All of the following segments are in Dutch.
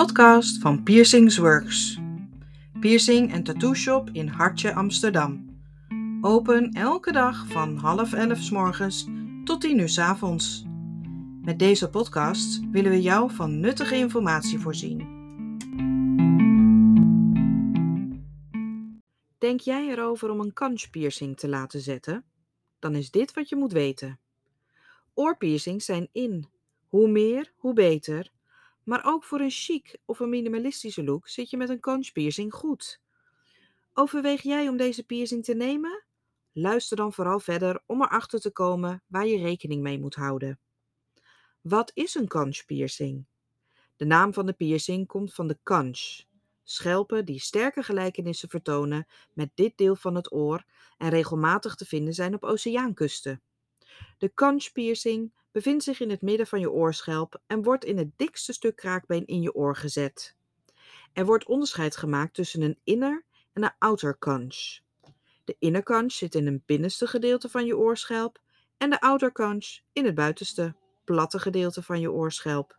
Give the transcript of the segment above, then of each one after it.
podcast van Piercings Works. Piercing en tattoo shop in Hartje, Amsterdam. Open elke dag van half elf s morgens tot tien uur s avonds. Met deze podcast willen we jou van nuttige informatie voorzien. Denk jij erover om een kanspiercing te laten zetten? Dan is dit wat je moet weten. Oorpiercings zijn in. Hoe meer, hoe beter maar ook voor een chic of een minimalistische look zit je met een conch piercing goed. Overweeg jij om deze piercing te nemen? Luister dan vooral verder om erachter te komen waar je rekening mee moet houden. Wat is een conch piercing? De naam van de piercing komt van de conch, schelpen die sterke gelijkenissen vertonen met dit deel van het oor en regelmatig te vinden zijn op oceaankusten. De conch piercing bevindt zich in het midden van je oorschelp en wordt in het dikste stuk kraakbeen in je oor gezet. Er wordt onderscheid gemaakt tussen een inner en een outer conch. De inner conch zit in het binnenste gedeelte van je oorschelp en de outer conch in het buitenste, platte gedeelte van je oorschelp.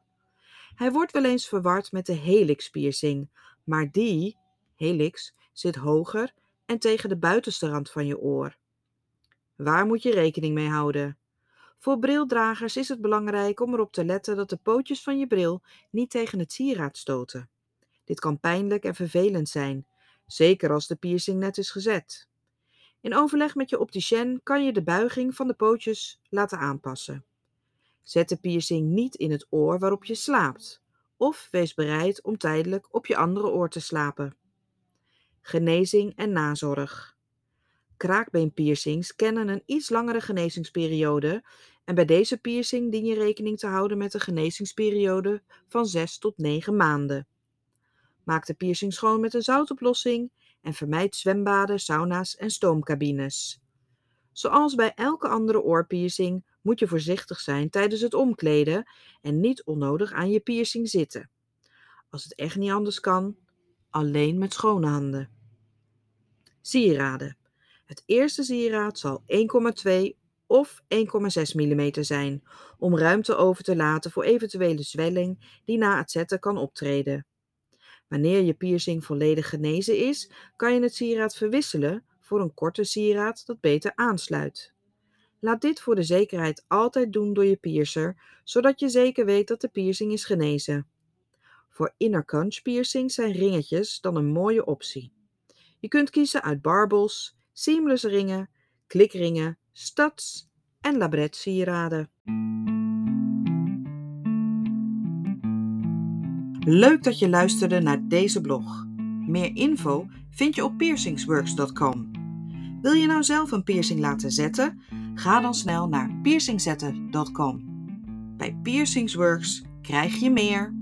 Hij wordt wel eens verward met de helix piercing, maar die, helix, zit hoger en tegen de buitenste rand van je oor. Waar moet je rekening mee houden? Voor brildragers is het belangrijk om erop te letten dat de pootjes van je bril niet tegen het sieraad stoten. Dit kan pijnlijk en vervelend zijn, zeker als de piercing net is gezet. In overleg met je opticien kan je de buiging van de pootjes laten aanpassen. Zet de piercing niet in het oor waarop je slaapt, of wees bereid om tijdelijk op je andere oor te slapen. Genezing en nazorg. Kraakbeenpiercings kennen een iets langere genezingsperiode en bij deze piercing dien je rekening te houden met een genezingsperiode van 6 tot 9 maanden. Maak de piercing schoon met een zoutoplossing en vermijd zwembaden, sauna's en stoomcabines. Zoals bij elke andere oorpiercing moet je voorzichtig zijn tijdens het omkleden en niet onnodig aan je piercing zitten. Als het echt niet anders kan, alleen met schone handen. Sieraden. Het eerste sieraad zal 1,2 of 1,6 mm zijn, om ruimte over te laten voor eventuele zwelling die na het zetten kan optreden. Wanneer je piercing volledig genezen is, kan je het sieraad verwisselen voor een korte sieraad dat beter aansluit. Laat dit voor de zekerheid altijd doen door je piercer, zodat je zeker weet dat de piercing is genezen. Voor inner conch piercings zijn ringetjes dan een mooie optie. Je kunt kiezen uit barbels, seamless ringen, klikringen, stads- en labret sieraden. Leuk dat je luisterde naar deze blog. Meer info vind je op piercingsworks.com. Wil je nou zelf een piercing laten zetten? Ga dan snel naar piercingzetten.com. Bij Piercingsworks krijg je meer.